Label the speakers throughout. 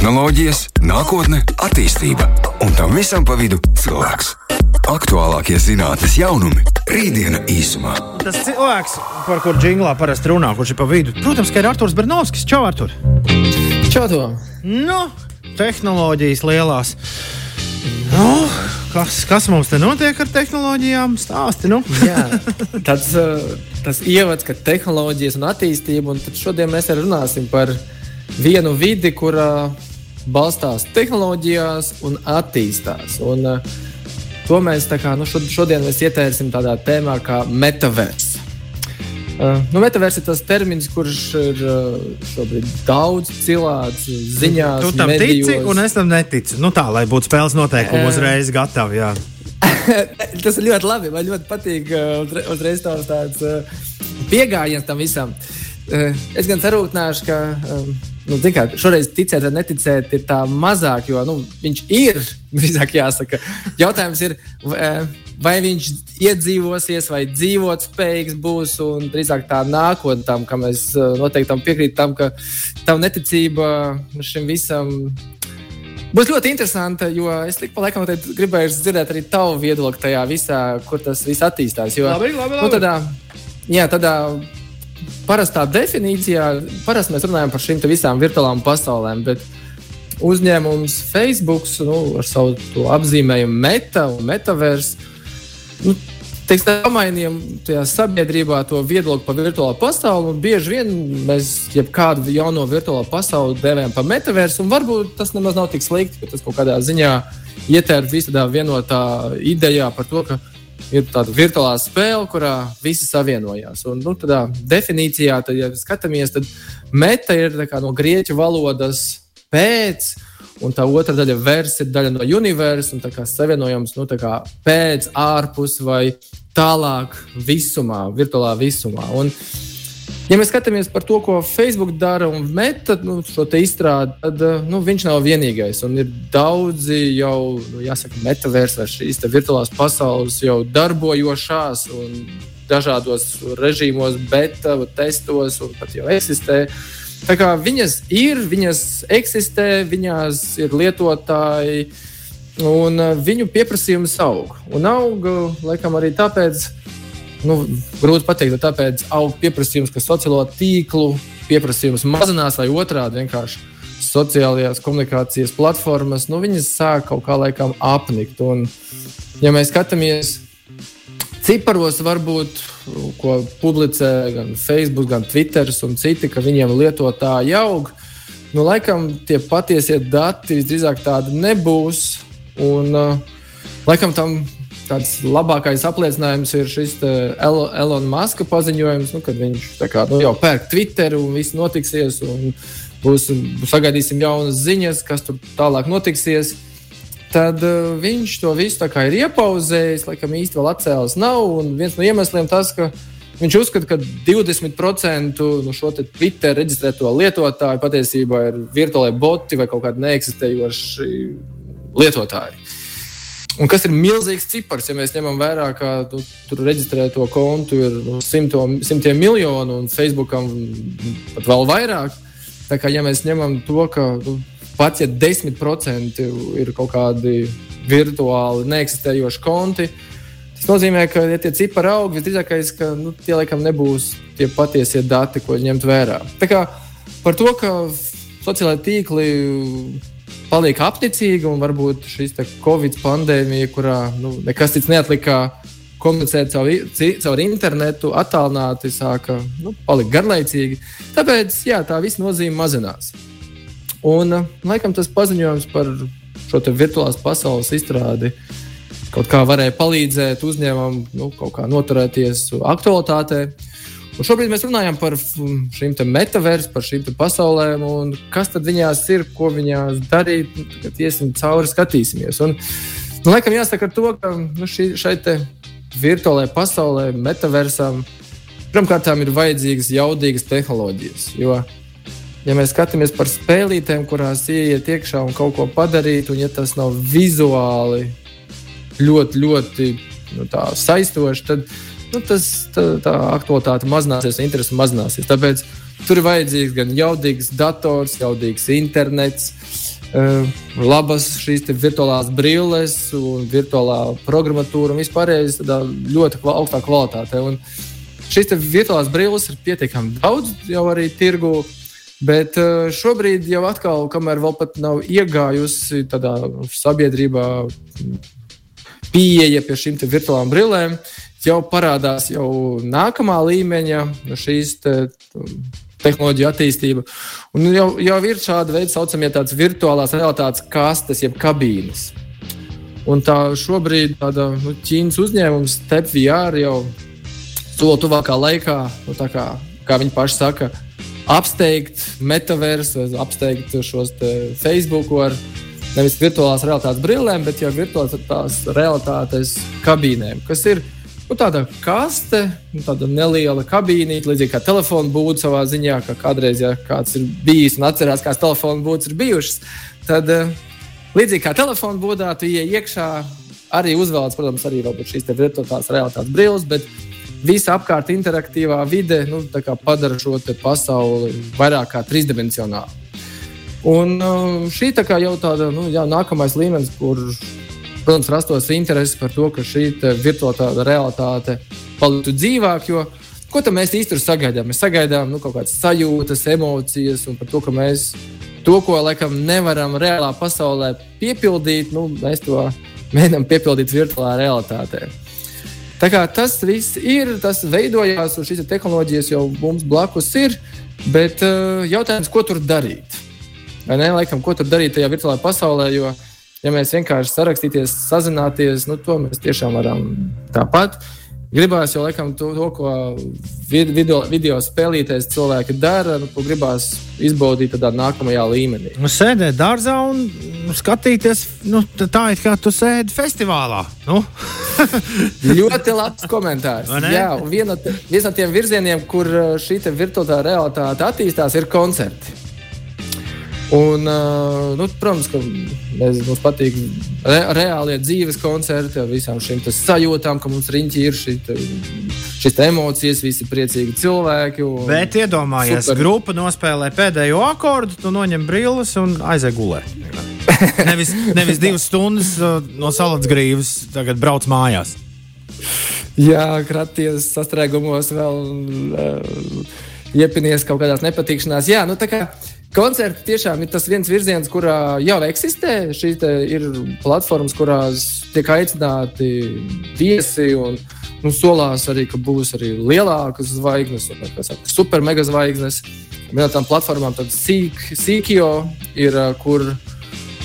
Speaker 1: Tehnoloģijas, nākotne, attīstība un tam visam pa vidu cilvēks. Aktuālākie zinātnīs jaunumi - rītdiena īsumā.
Speaker 2: Tas cilvēks, par kuru jinglā parasti runā, kurš ir pa vidu, protams, ir Arthurs Bernovskis. Čau, Artur!
Speaker 3: Čau, Tom!
Speaker 2: Nu, tehnoloģijas lielās. Nu, kas, kas mums te notiek ar tehnoloģijām? Stāsti, nu.
Speaker 3: Jā, tāds, uh, tas ievads, ka tehnoloģijas un attīstība, un šodien mēs arī runāsim par vienu vidi, kurā balstās tehnoloģijās un attīstās. Un, uh, to mēs kā, nu, šodien mēs ietērsim tādā tēmā kā metaverss. Uh, nu, Metavers ir tas termins, kurš ir uh, šobrīd daudz cilvēku ziņās.
Speaker 2: Tu tam
Speaker 3: medijos.
Speaker 2: tici, un es tam neticu. Nu, tā, lai būtu spēles noteikumi
Speaker 3: Jā.
Speaker 2: uzreiz gatavi. Jā.
Speaker 3: tas ir ļoti labi. Man ļoti patīk uh, uzre- uzreiz tavs tāds uh, pieejams tam visam. Uh, es gan sarūktināšu, ka um, nu, kā, šoreiz ticēt vai neticēt ir tā mazāk, jo nu, viņš ir. Drīzāk jāsaka. Jautājums ir, eh, vai viņš iedzīvosies, vai dzīvot spējīgs būs. Un drīzāk tā nākotnē, tam, ka mēs eh, noteikti tam piekrītam, ka tā neticība šim visam Būs ļoti interesanti, jo es pa laikam gribēju dzirdēt arī tavu viedokli tajā visā, kur tas viss attīstās. Jo,
Speaker 2: Labi, labi, labi.
Speaker 3: Nu, tādā, jā, tādā parastā definīcijā, parasti mēs runājam par šīm visām virtuālām pasaulēm, bet uzņēmums Facebook nu, ar savu apzīmējumu meta un metaversu. Nu, Teiks, pamainījām tajā sabiedrībā to viedokli par virtuālo pasauli. Bieži vien mēs jebkādu jauno virtuālo pasauli devējam par metaversu. un Varbūt tas nemaz nav tik slikti, ka tas kaut kādā ziņā ietver visu tādā vienotā idejā par to, ka ir tāda virtuālā spēle, kurā visi savienojās. Un, nu, tādā definīcijā, tad, ja skatāmies, tad meta ir no grieķu valodas pēc. Un tā otra daļa vers ir daļa no universa, un tā kā savienojams nu, tā kā pēc, ārpus vai tālāk visumā, virtuālā visumā. Un, ja mēs skatāmies par to, ko Facebook dara un meta nu, šo izstrādi, tad eh, nu, viņš nav vienīgais. Un ir daudzi jau, nu, jāsaka, metaversi vai šīs virtuālās pasaules jau darbojošās un dažādos režīmos, beta, testos un pat jau eksistē. Tā kā viņas ir, viņas eksistē, viņās ir lietotāji, un uh, viņu pieprasījums aug. Un aug, uh, laikam, arī tāpēc, nu, grūti pateikt, tāpēc aug pieprasījums, ka sociālo tīklu pieprasījums mazinās, vai otrādi vienkārši sociālajās komunikācijas platformas, nu, viņas sāk kaut kā laikam apnikt. Un, ja mēs skatāmies ciparos, varbūt, ko publicē gan Facebook, gan Twitter un citi, ka viņiem lietotāji aug. Nu, laikam tie patiesie dati visdrīzāk tādi nebūs. Un, uh, laikam tam tāds labākais apliecinājums ir šis Elo- Elon Muska paziņojums, nu, kad viņš kā, nu, jau pērk Twitter un viss notiksies. Un būs, sagaidīsim jaunas ziņas, kas tur tālāk notiksies. Tad uh, viņš to visu ir iepauzējis, laikam īsti vēl atcēlis nav. Un viens no iemesliem tas, ka viņš uzskata, ka 20% no šo te Twitter reģistrēto lietotāju patiesībā ir virtuālai boti vai kaut kādi neeksistējoši lietotāji. Un kas ir milzīgs cipars, ja mēs ņemam vērā, ka tu, tur reģistrēto kontu ir nu, simto, simtiem miljonu un Facebookam pat vēl vairāk. Tā kā ja mēs ņemam to, ka nu, pat ja 10% ir kaut kādi virtuāli neeksistējoši konti, tas nozīmē, ka ja tie cipari aug, visdrīzākais, ka nu, tie laikam nebūs tie patiesie dati, ko ņemt vērā. Tā kā par to, ka sociālai tīkli paliek apnicīgi un varbūt te Covid pandēmija, kurā nu, nekas cits neatlika komunicēt caur, caur internetu, attālināti, sāka nu, palikt garlaicīgi. Tāpēc jā, tā visa nozīme mazinās. Un uh, laikam tas paziņojums par šo virtuālās pasaules izstrādi kaut kā varēja palīdzēt uzņēmumam nu, noturēties aktualitātē. Un šobrīd mēs runājam par šīm metaversām, par šīm pasaulēm, un kas tad viņās ir, ko viņās darīt. Nu, Tagad iesim cauri, skatīsimies. Un, nu, laikam jāsaka to, ka nu, šī, šai virtuālajai pasaulē, metaversām, pirmkārt, ir vajadzīgas jaudīgas tehnoloģijas. Jo, ja mēs skatāmies par spēlītēm, kurās ieiet iekšā un kaut ko padarīt, un ja tas nav vizuāli ļoti, ļoti nu, saistoši, tad nu, tas, tā, tā aktualitāte mazināsies, interese mazināsies. Tāpēc tur ir vajadzīgs gan jaudīgs dators, jaudīgs internets. uh, labas šīs virtuālās brilles virtuālā programmatūra un vispārējais ļoti kval augstā kvalitātē. Un šīs virtuālās brilles ir pietiekami daudz jau arī tirgu. Bet uh, šobrīd jau atkal, kamēr vēl pat nav iegājusi tādā sabiedrībā pieeja pie šīm virtuālām brillēm, jau parādās jau nākamā līmeņa šīs te, tehnoloģiju attīstība. Un jau, jau ir šāda veida saucamie tādas virtuālās realitātes kastes, jeb kabīnes. Un tā šobrīd tāda nu, Ķīnas uzņēmums StepVR jau sola tuvākā laikā, nu, kā, kā viņi paši saka, apsteigt metaversu, apsteigt šos Facebook ar nevis virtuālās realitātes brillēm, bet jau virtuālās realitātes kabīnēm, kas ir nu, tāda kaste, nu, tāda neliela kabīnīte, līdzīgi kā telefona būda savā ziņā, ka kādreiz, ja kāds ir bijis un atcerās, kādas telefona būdas ir bijušas, tad eh, līdzīgi kā telefona būdā, tu ienāc iekšā, arī uzvelc, protams, arī šīs virtuālās realitātes brilles, bet visa apkārt interaktīvā vide nu, padara šo pasauli vairāk kā trīsdimensionālu. Un eh, šī tā jau tāda nu, jā, nākamais līmenis, kur protams, rastos interesi par to, ka šī virtuālā realitāte paliktu dzīvāk. Jo, ko mēs īstenībā sagaidām? Mēs sagaidām nu, kaut kādas sajūtas, emocijas, un par to, ka mēs to, ko laikam nevaram reālā pasaulē piepildīt, nu, mēs to mēģinām piepildīt virtuālā realitātē. Tā kā tas viss ir, tas veidojās, un šīs tehnoloģijas jau mums blakus ir. Bet uh, jautājums, ko tur darīt? Vai ne? Laikam, ko tur darīt tajā virtuālajā pasaulē? Jo uh, ja mēs vienkārši sarakstīties, sazināties, nu, to mēs tiešām varam tāpat. Gribās jau laikam to, to ko video, video spēlīties cilvēki dara, nu, ko gribās izbaudīt tādā nākamajā līmenī.
Speaker 2: Nu, sēdēt dārzā un skatīties, nu, tā it kā tu sēdi festivālā. Nu?
Speaker 3: ļoti labs komentārs. Jā, viena, viens no tiem virzieniem, kur uh, šī virtuālā realitāte attīstās, ir koncerti. Un, uh, nu, protams, ka mēs, mums patīk re, reālie dzīves koncerti ar visām šīm sajūtām, ka mums riņķi ir šī, šīs emocijas, visi priecīgi cilvēki.
Speaker 2: Bet iedomājies, super. grupa nospēlē pēdējo akordu, tu noņem brilles un aizej gulēt. nevis, nevis divas stundas no salas grīvas, tagad brauc mājās.
Speaker 3: Jā, kraties sastrēgumos, vēl uh, iepinies kaut kādās nepatikšanās. Jā, nu, tā kā Koncerti tiešām ir tas viens virziens, kurā jau eksistē. Šīs ir platformas, kurās tiek aicināti viesi. Un, nu, solās arī, ka būs arī lielākas zvaigznes, un super mega zvaigznes. Viena no tām platformām, tad Sīkjo, ir, kur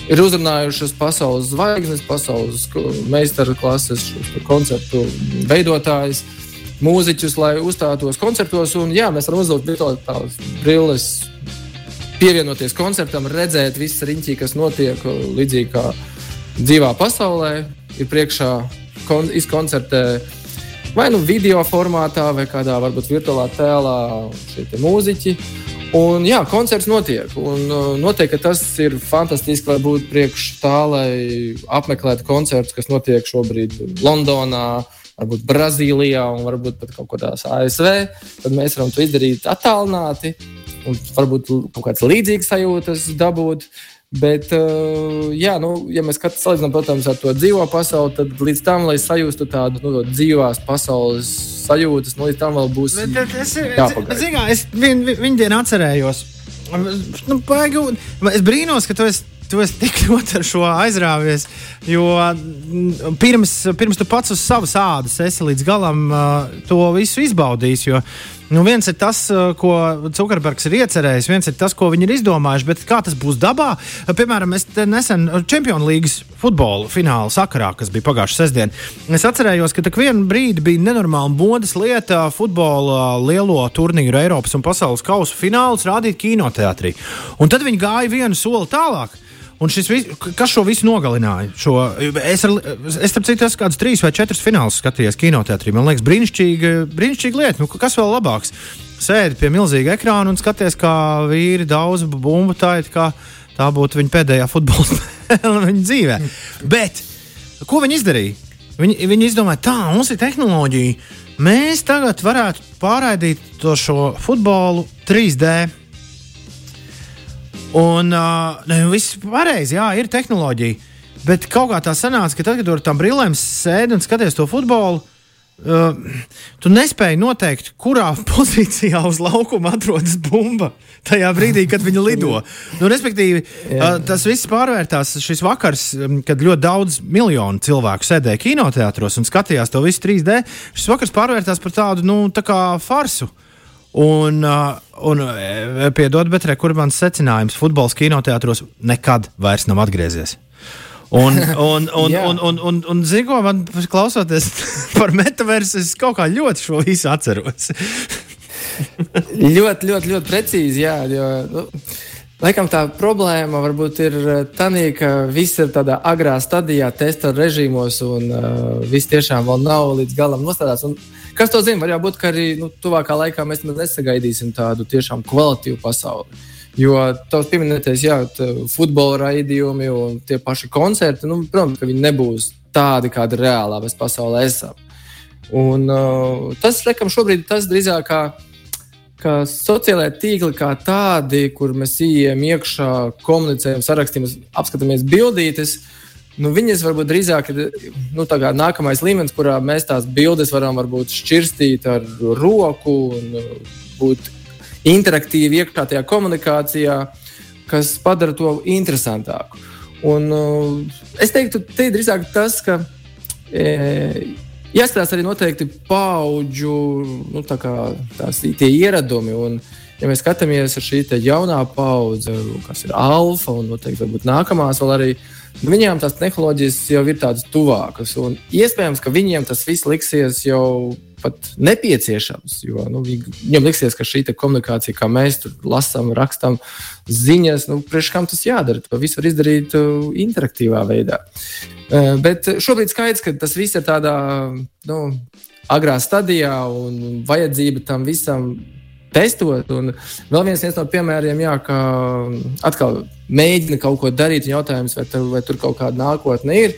Speaker 3: ir uzrunājušas pasaules zvaigznes, pasaules meistara klases, koncertu veidotājus, mūziķus, lai uzstātos koncertos. Un, jā, mēs varam uzdot virtuālās brilles pievienoties koncertam, redzēt visu riņķi, kas notiek līdzīgi kā dzīvā pasaulē, ir priekšā kon izkoncertē vai nu video formātā, vai kādā varbūt virtuālā tēlā šie mūziķi. Un, jā, koncerts notiek. Un, uh, noteikti tas ir fantastiski, lai būtu priekš tā, lai apmeklētu koncertus, kas notiek šobrīd Londonā, varbūt Brazīlijā un varbūt pat kaut kādās ASV. Tad mēs varam to izdarīt attālināti un varbūt kaut kādas līdzīgas sajūtas dabūt. Bet, uh, jā, nu, ja mēs salīdzinām, protams, ar to dzīvo pasauli, tad līdz tam, lai sajustu tādu nu, dzīvās pasaules sajūtas, nu, līdz tam vēl būs
Speaker 2: jāpagaida. Es viņu vien dienu atcerējos. Nu, baigi, es brīnos, ka tu esi tu esi tik ļoti ar šo aizrāvies. Jo mm, pirms, pirms tu pats uz savas ādas esi līdz galam uh, to visu izbaudījis. Jo Nu, viens ir tas, ko Zukerbergs ir iecerējis, viens ir tas, ko viņi ir izdomājuši. Bet kā tas būs dabā? Piemēram, es nesen Champions League futbola fināla sakarā, kas bija pagājušā sestdiena, es atcerējos, ka tak vienu brīdi bija nenormāla modes lieta futbola lielo turnīru Eiropas un pasaules kausa finālus rādīt kinoteātrī. Un tad viņi gāja vienu soli tālāk. Un šis, vis, kas šo visu nogalināja? Šo, es, ar, es tam citu esmu kādus trīs vai četrus finālus skatījies kinoteātrī. Man liekas, brīnišķīga, brīnišķīga lieta. Nu, kas vēl labāks? Sēdi pie milzīga ekrāna un skaties, kā vīri daudz bumbu tā ir. Tā būtu viņa pēdējā futbola spēle viņa dzīvē. Bet ko viņi izdarīja? Viņi, viņi izdomāja, tā mums ir tehnoloģija. Mēs tagad varētu pārraidīt to šo futbolu 3D Un uh, ne, viss pareizi, jā, ir tehnoloģija. Bet kaut kā tā sanāca, ka tad, kad tur tam brillēm sēdi un skaties to futbolu, Uh, tu nespēji noteikt, kurā pozīcijā uz laukuma atrodas bumba tajā brīdī, kad viņa lido. Nu, respektīvi, uh, tas viss pārvērtās šis vakars, kad ļoti daudz miljonu cilvēku sēdēja kinoteātros un skatījās to visu 3D. Šis vakars pārvērtās par tādu nu, tā farsu. Uh, un piedod, bet re, kur mans secinājums futbols kinoteātros nekad vairs nav atgriezies. Un, un, un, un, un, un, un, un zinu, ko man klausoties par metaversu, es kaut kā ļoti šo visu atceros.
Speaker 3: ļoti, ļoti, ļoti precīzi. Jā, jo, nu, Laikam tā problēma varbūt ir tā, ka viss ir tādā agrā stadijā, testa režīmos, un uh, viss tiešām vēl nav līdz galam nostādīts. Kas to zina? Var būt, ka arī nu, tuvākā laikā mēs nesagaidīsim tādu tiešām kvalitīvu pasauli. Uh, Jo tavs pieminētais, jā, futbola raidījumi un tie paši koncerti, nu, protams, ka viņi nebūs tādi, kādi reālā mēs pasaulē esam. Un, uh, tas, laikam, šobrīd tas drīzāk kā, kā sociālai tīkli, kā tādi, kur mēs ejam iekšā, komunicējam, sarakstām, apskatāmies bildītes. Nu, viņas varbūt drīzāk ir nu, nākamais līmenis, kurā mēs tās bildes varam varbūt šķirstīt ar roku un būt interaktīvi iekšā tajā komunikācijā, kas padara to interesantāku. Un, uh, es teiktu, te drīzāk tas, ka e, jāskatās arī noteikti paudžu nu, tā kā, tās, ieradumi. Un, ja mēs skatāmies ar šī jaunā paudze, kas ir alfa un noteikti nākamās, vēl arī viņām tās tehnoloģijas jau ir tādas tuvākas. Un iespējams, ka viņiem tas viss liksies jau pat nepieciešams. Jo nu, viņam liksies, ka šī komunikācija, kā mēs tur lasām, rakstām ziņas, nu, priekš kam tas jādara. To visu var izdarīt uh, interaktīvā veidā. Uh, bet šobrīd skaidrs, ka tas viss ir tādā nu, agrā stadijā un vajadzība tam visam testot. Un vēl viens no piemēriem, jā, ka atkal mēģina kaut ko darīt, un jautājums, vai tur, vai tur kaut kāda nākotne ir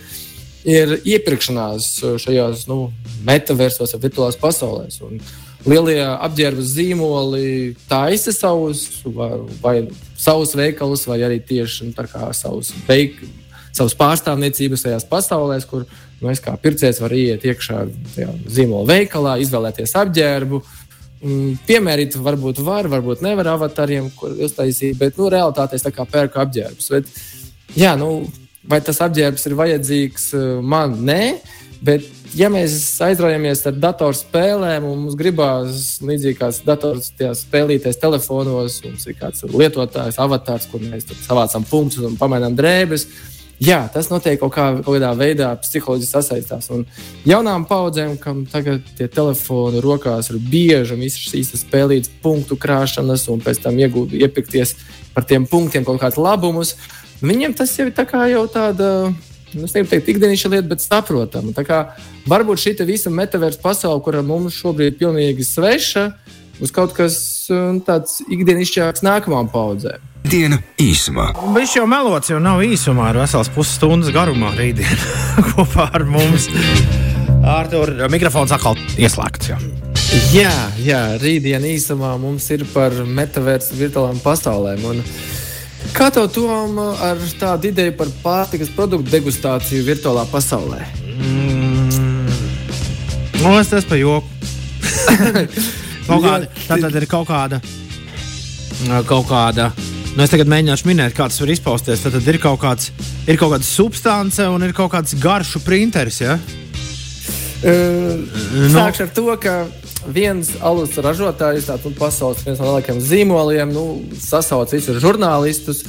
Speaker 3: ir iepirkšanās šajās nu, metaversos, virtuālās pasaulēs. Un lielie apģērbas zīmoli taisa savus, vai, vai savus veikalus, vai arī tieši nu, savus, veik, savus pārstāvniecības tajās pasaulēs, kur nu, es kā pircējs varu iet iekšā zīmola veikalā, izvēlēties apģērbu. Piemērīt, varbūt var, varbūt nevar avatariem, kur uztaisīt, bet nu, realitātē es pērku apģērbus. Bet, jā, nu, vai tas apģērbs ir vajadzīgs eh, man? Nē, bet ja mēs aizraujamies ar datorspēlēm, un mums gribās līdzīgi kā dators spēlīties telefonos, mums ir kāds lietotājs, avatārs, kur mēs savācam punktus un pamainām drēbes. Jā, tas noteikti kaut, kā, kaut kādā veidā psiholoģiski sasaistās. Un jaunām paudzēm, kam tagad tie telefoni rokās ir bieži un visas šīs spēlītas punktu krāšanas, un pēc tam iegūt, iepirkties par tiem punktiem kaut kādus labumus, Viņiem tas jau ir tā jau tāda. Nu, es negribu teikt, ikdienišķa lieta, bet saprotama. Varbūt šī visa metaversa pasaule, kura mums šobrīd ir pilnīgi sveša, būs kaut kas um, tāds ikdienišķāks nākamajām paudzēm.
Speaker 1: Diena īsumā.
Speaker 2: Viņš jau melots, jau nav īsumā, ar vesels pusstundas garumā rītdienā kopā ar mums. Ar to mikrofons atkal ieslēgts. Jā.
Speaker 3: Jā, jā, rītdienā īsumā mums ir par metaversu virtuālām pasaulēm. Un, uh, Kā tev tom ar tādu ideju par pārtikas produktu degustāciju virtuālā pasaulē? Mm.
Speaker 2: Nu, es tas pa joku. kāda, tā tad ir kaut kāda. Kaut kāda Nu, es tagad mēģināšu minēt, kā tas var izpausties. Tad, tad ir, kaut kāds, ir kaut kāda substance un ir kaut kāds garšu printeris. Ja?
Speaker 3: Uh, nu, sākšu ar to, ka viens alus ražotājs, tāds nu, pasaules viens no lielākajiem zīmoliem, nu, sasauc visus žurnālistus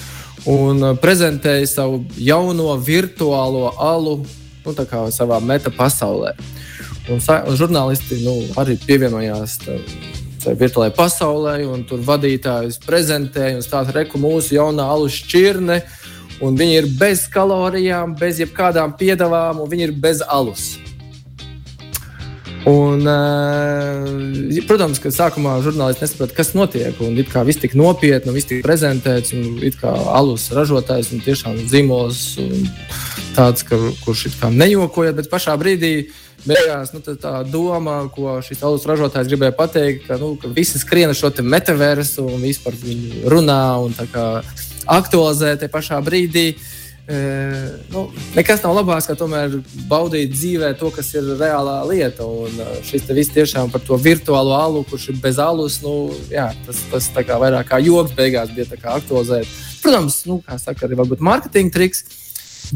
Speaker 3: un uh, prezentēja savu jauno virtuālo alu nu, savā meta pasaulē. Un, un žurnālisti nu, arī pievienojās tai virtuālajai pasaulē, un tur vadītājs prezentēja un stāsta, ka mūsu jaunā alu šķirne, un viņi ir bez kalorijām, bez jebkādām piedāvām, un viņi ir bez alus. Un, uh, protams, ka sākumā žurnālisti nesaprata, kas notiek. Un it kā viss tika nopietni, viss tika prezentēts, un it kā alus ražotājs un tiešām zīmols un tāds, ka, kurš it kā nejokojot, bet pašā brīdī beigās nu, tā doma, ko šis alus ražotājs gribēja pateikt, ka, nu, ka visi skrien šo metaversu un vispār viņu runā un aktualizē te pašā brīdī. Uh, nu, nekas nav labāks, kā tomēr baudīt dzīvē to, kas ir reālā lieta. Un uh, šis te viss tiešām par to virtuālo alu, kurš ir bez alus, nu, jā, tas, tas kā vairāk kā joks beigās bija aktualizēt. Protams, nu, kā saka, arī varbūt mārketinga triks.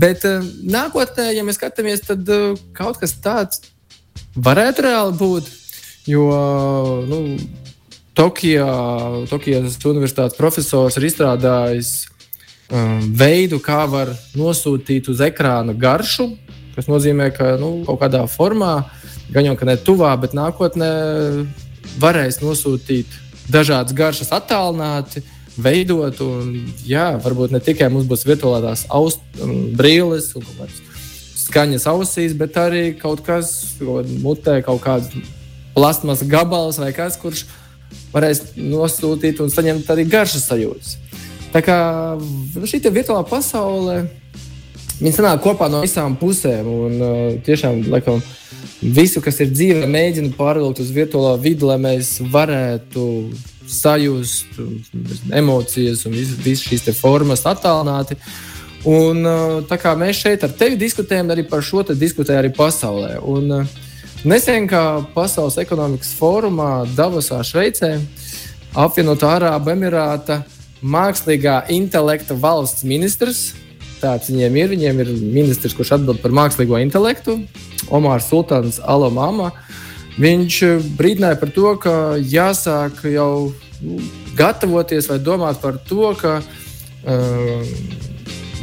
Speaker 3: Bet uh, nākotnē, ja mēs skatāmies, tad uh, kaut kas tāds varētu reāli būt. Jo nu, Tokijā, Tokijas Universitātes profesors ir izstrādājis um, veidu, kā var nosūtīt uz ekrāna garšu, kas nozīmē, ka nu, kaut kādā formā, gan jau ne tuvā, bet nākotnē varēs nosūtīt dažādas garšas attālināti. Veidot, un jā, varbūt ne tikai mums būs virtuālās brīles un skaņas ausīs, bet arī kaut kas, mutē, kaut kāds plasmas gabals vai kas, kurš varēs nosūtīt un saņemt arī garšas sajūtas. Tā kā šī virtuālā pasaule Viņi sanāk kopā no visām pusēm. Un, uh, tiešām, laikam, visu, kas ir dzīve, mēģina pārvilkt uz virtuālo vidi, lai mēs varētu sajust emocijas un visas vis šīs formas attālināti. Un, uh, tā kā mēs šeit ar tevi diskutējam, arī par šo diskutējam arī pasaulē. Un, uh, Nesen, kā Pasaules ekonomikas fórumā Davosā, Šveicē, apvienotā Arābu Emirāta mākslīgā intelekta valsts ministrs. Tāds viņiem ir. Viņiem ir ministrs, kurš atbild par mākslīgo intelektu, Omārs Sultāns Alamāma. Viņš brīdināja par to, ka jāsāk jau nu, gatavoties vai domāt par to, ka uh,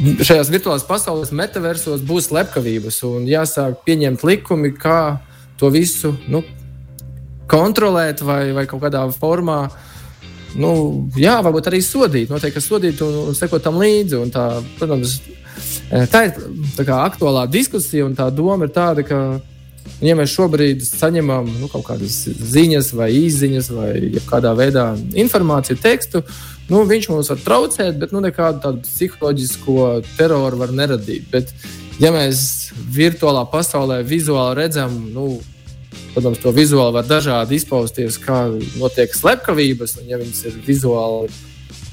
Speaker 3: šajās virtuālās pasaules metaversos būs slepkavības un jāsāk pieņemt likumi, kā to visu nu, kontrolēt vai, vai kaut kādā formā. Nu, jā, varbūt arī sodīt, noteikti sodīt un, sekot tam līdzi. Tā, protams, tā ir tā aktuālā diskusija, un tā doma ir tāda, ka, ja mēs šobrīd saņemam nu, kaut kādas ziņas, vai izziņas, vai kādā veidā informāciju, tekstu, nu, viņš mums var traucēt, bet nu, nekādu tādu psiholoģisko teroru var neradīt. Bet, ja mēs virtuālā pasaulē vizuāli redzam, nu, protams, to vizuāli var dažādi izpausties, kā notiek slepkavības, un ja viņas ir vizuāli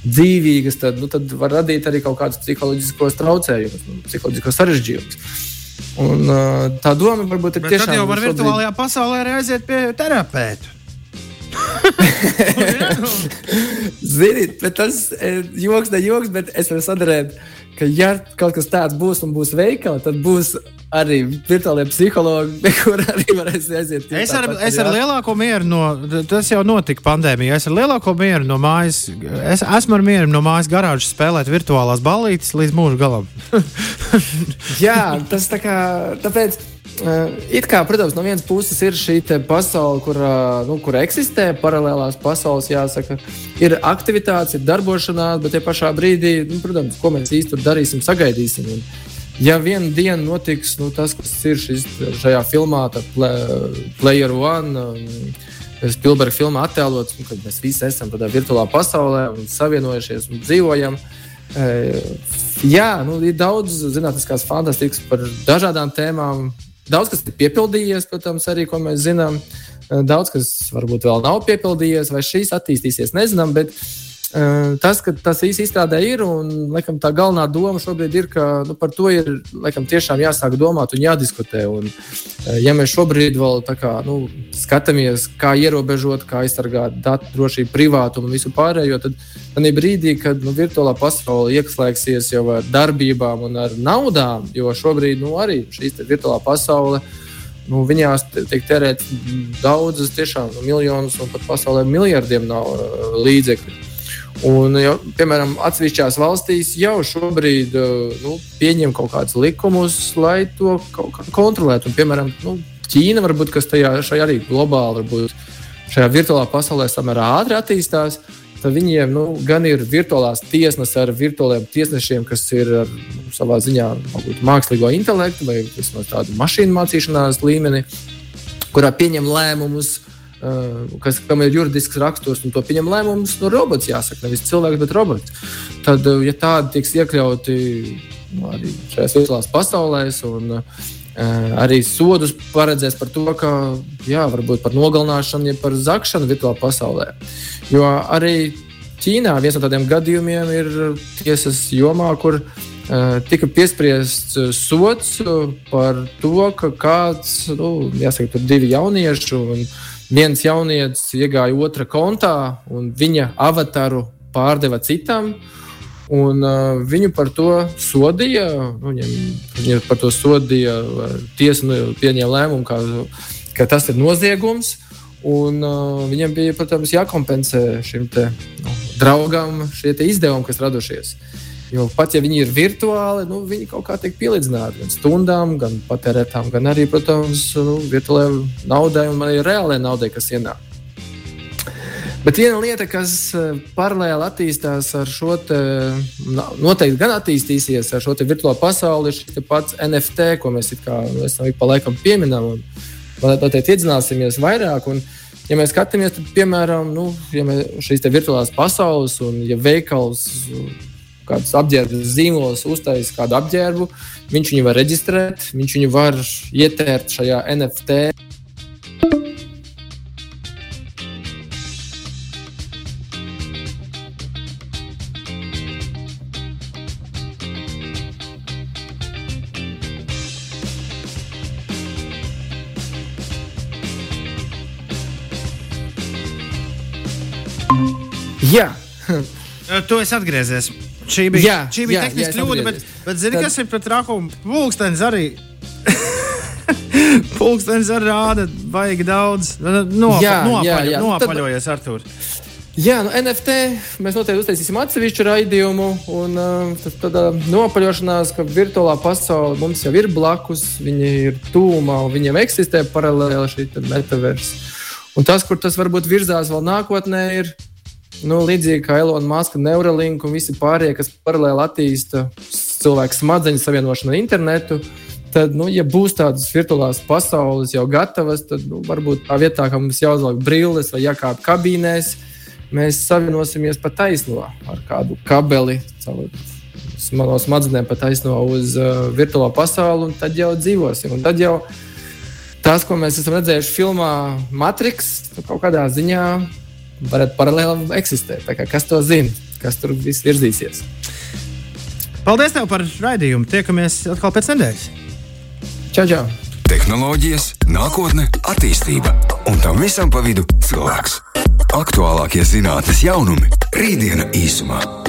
Speaker 3: dzīvīgas, tad, nu, tad var radīt arī kaut kādus psiholoģiskos traucējumus, nu, psiholoģiskos sarežģījumus. Un, uh, tā doma varbūt ir Bet tiešām.
Speaker 2: Tad jau var šobrīd... virtuālajā pasaulē arī aiziet pie terapeita.
Speaker 3: Ziniet, tas ir joks, ne joks, bet es varu sadarīt ka, ja kaut kas tāds būs un būs veikala, tad būs arī virtuālajie psihologi, kur arī varēs aiziet.
Speaker 2: Es ar, pat, es ar lielāko mieru no, tas jau notika pandēmijā, es ar lielāko mieru no mājas, es esmu ar mieru no mājas garāžas spēlēt virtuālās ballītes līdz mūža galam.
Speaker 3: Jā, tas tā kā, tāpēc. Uh, it kā, protams, no vienas puses ir šī pasaule, kur, uh, nu, kur eksistē paralēlās pasaules, jāsaka, ir aktivitātes, ir darbošanās, bet tie pašā brīdī, nu, protams, ko mēs īstenībā darīsim, sagaidīsim. Un, ja vienu dienu notiks nu, tas, kas ir šis, šajā filmā, tad Player One. Spilberga filmā attēlots, nu, kad mēs visi esam tādā virtuālā pasaulē un savienojušies un dzīvojam. E, jā, nu, ir daudz zinātniskās fantastikas par dažādām tēmām, Daudz kas ir piepildījies, protams, arī ko mēs zinām. Daudz kas varbūt vēl nav piepildījies, vai šīs attīstīsies, nezinām. Bet tas, ka tas īsi izstrādē ir, un laikam, tā galvenā doma šobrīd ir, ka nu, par to ir laikam, tiešām jāsāk domāt un jādiskutē. Un, ja mēs šobrīd vēl kā, nu, skatāmies, kā ierobežot, kā aizsargāt datu drošību, privātumu un visu pārējo, tad Tad brīdī, kad nu, virtuālā pasaule ieslēgsies jau ar darbībām un ar naudām, jo šobrīd nu, arī šī virtuālā pasaule. Nu, viņās tiek tērēts daudzas, tiešām nu, miljonus, un pat pasaulē miljardiem nav līdzekļu. Un, jau, piemēram, atsevišķās valstīs jau šobrīd uh, nu, pieņem kaut kādus likumus, lai to kontrolētu. Un, piemēram, nu, Ķīna, varbūt, kas tajā arī globāli, varbūt šajā virtuālā pasaulē samērā ātri attīstās, tad viņiem nu, gan ir virtuālās tiesnes ar virtuāliem tiesnešiem, kas ir ar, nu, savā ziņā varbūt, mākslīgo intelektu vai vismaz tādu mašīnu mācīšanās līmeni, kurā pieņem lēmumus. Uh, kas, kam ir juridisks raksturs, un to pieņem lēmumus no robots, jāsaka, nevis cilvēks, bet robots. Tad, uh, ja tādi tiks iekļauti nu, arī šajās virtuālās pasaulēs, un uh, arī sodus paredzēs par to, ka jā, varbūt par nogalināšanu, ja par zakšanu virtuālā pasaulē. Jo arī Ķīnā viens no tādiem gadījumiem ir tiesas jomā, kur uh, tika piespriests sots par to, ka kāds, nu, jāsaka, tur divi jaunieši un viens jaunietis iegāja otra kontā un viņa avataru pārdeva citam. Un, uh, viņu par to sodīja. Nu, viņam, viņu par to sodīja. Tiesa nu, pieņēma lēmumu, ka, ka tas ir noziegums. Un, uh, viņam bija, protams, jākompensē šim te, nu, draugam šie izdevumi, kas radušies. Jo pat ja viņi ir virtuāli, nu, viņi kaut kā tiek pielīdzināti gan stundām, gan patērētām, gan arī, protams, nu, virtuālajai naudai un arī reālajai naudai, kas ienāk. Bet viena lieta, kas uh, paralēli attīstās ar šo, te, noteikti gan attīstīsies ar šo virtuālo pasauli, ir šis pats NFT, ko mēs kā, nu, esam ik pa laikam pieminam. Noteikti iedzināsimies vairāk. Un, ja mēs skatāmies, tad, piemēram, nu, ja šīs virtuālās pasaules un ja veikals kāds apģērbs zīmols uztaisīs kādu apģērbu, viņš viņu var reģistrēt, viņš viņu var ietērt šajā NFT. Jā.
Speaker 2: tu esi atgriezies. Šī bija, jā, šī bija jā, tehniska jā, kļūda, bet, bet zini, Tad... kas ir pret rakumu? Pulkstenis arī. Pulkstenis arī rāda, vajag daudz. Nopa, jā, nopaļo, jā, jā. Nopaļojies, Tad... Artur.
Speaker 3: Jā, nu, NFT mēs noteikti uztaisīsim atsevišķu raidījumu, un uh, tāda nopaļošanās, ka virtuālā pasaule mums jau ir blakus, viņa ir tūmā, un viņiem eksistē paralēli šī metaversa. Un tas, kur tas varbūt virzās vēl nākotnē, ir Nu, līdzīgi kā Elona Maska, Neuralink un visi pārējie, kas paralēli attīsta cilvēku smadzeņu savienošanu ar internetu, tad, nu, ja būs tādas virtuālās pasaules jau gatavas, tad nu, varbūt tā vietā, ka mums jāuzliek brilles vai jākāp kabīnēs, mēs savienosimies pa taisno ar kādu kabeli. No smadzenēm pat taisno uz uh, virtuālo pasauli, un tad jau dzīvosim. Un tad jau tas, ko mēs esam redzējuši filmā Matrix, nu, kaut kādā ziņā varat paralēli eksistēt. Kas to zina? Kas tur viss virzīsies?
Speaker 2: Paldies tev par raidījumu. Tiekamies atkal pēc nedēļas.
Speaker 3: Čau, čau!
Speaker 1: Tehnoloģijas, nākotne, attīstība un tam visam pa vidu cilvēks. Aktuālākie zinātnīs jaunumi - rītdiena īsumā.